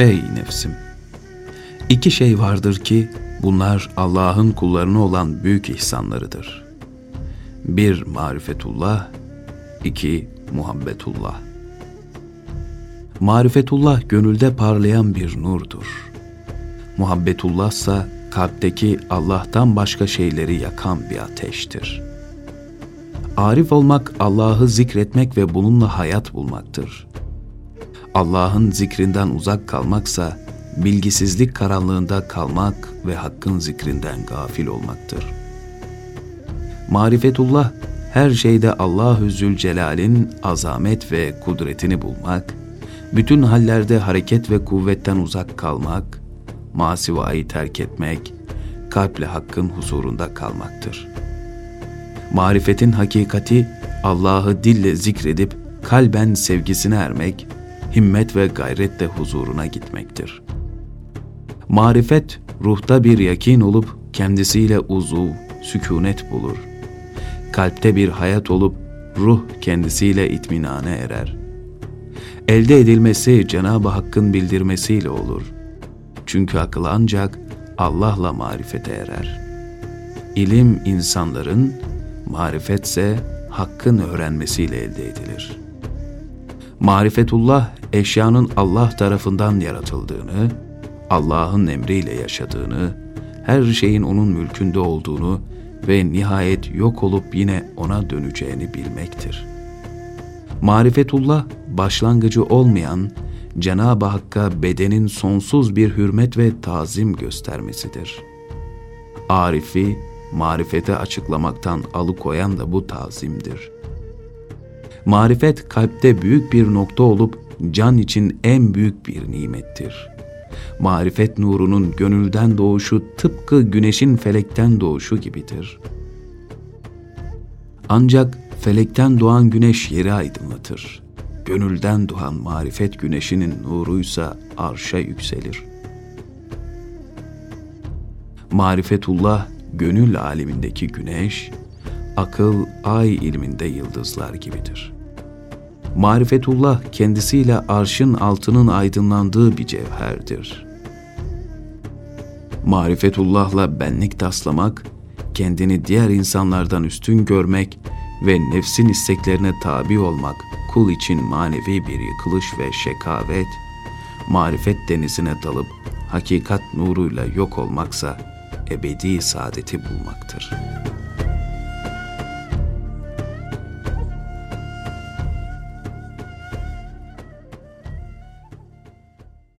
Ey nefsim! İki şey vardır ki bunlar Allah'ın kullarına olan büyük ihsanlarıdır. Bir marifetullah, iki muhabbetullah. Marifetullah gönülde parlayan bir nurdur. Muhabbetullah ise kalpteki Allah'tan başka şeyleri yakan bir ateştir. Arif olmak Allah'ı zikretmek ve bununla hayat bulmaktır. Allah'ın zikrinden uzak kalmaksa bilgisizlik karanlığında kalmak ve hakkın zikrinden gafil olmaktır. Marifetullah her şeyde Allahü Zülcelal'in azamet ve kudretini bulmak, bütün hallerde hareket ve kuvvetten uzak kalmak, masivayı terk etmek, kalple hakkın huzurunda kalmaktır. Marifetin hakikati Allah'ı dille zikredip kalben sevgisine ermek, himmet ve gayretle huzuruna gitmektir. Marifet ruhta bir yakin olup kendisiyle uzuv, sükunet bulur. Kalpte bir hayat olup ruh kendisiyle itminane erer. Elde edilmesi Cenab-ı Hakk'ın bildirmesiyle olur. Çünkü akıl ancak Allah'la marifete erer. İlim insanların, marifetse Hakk'ın öğrenmesiyle elde edilir. Marifetullah eşyanın Allah tarafından yaratıldığını, Allah'ın emriyle yaşadığını, her şeyin onun mülkünde olduğunu ve nihayet yok olup yine ona döneceğini bilmektir. Marifetullah başlangıcı olmayan Cenab-ı Hakk'a bedenin sonsuz bir hürmet ve tazim göstermesidir. Arifi marifete açıklamaktan alıkoyan da bu tazimdir. Marifet kalpte büyük bir nokta olup can için en büyük bir nimettir. Marifet nurunun gönülden doğuşu tıpkı güneşin felekten doğuşu gibidir. Ancak felekten doğan güneş yeri aydınlatır. Gönülden doğan marifet güneşinin nuruysa arşa yükselir. Marifetullah gönül alemindeki güneş, akıl ay ilminde yıldızlar gibidir. Marifetullah kendisiyle arşın altının aydınlandığı bir cevherdir. Marifetullah'la benlik taslamak, kendini diğer insanlardan üstün görmek ve nefsin isteklerine tabi olmak kul için manevi bir yıkılış ve şekavet, marifet denizine dalıp hakikat nuruyla yok olmaksa ebedi saadeti bulmaktır.''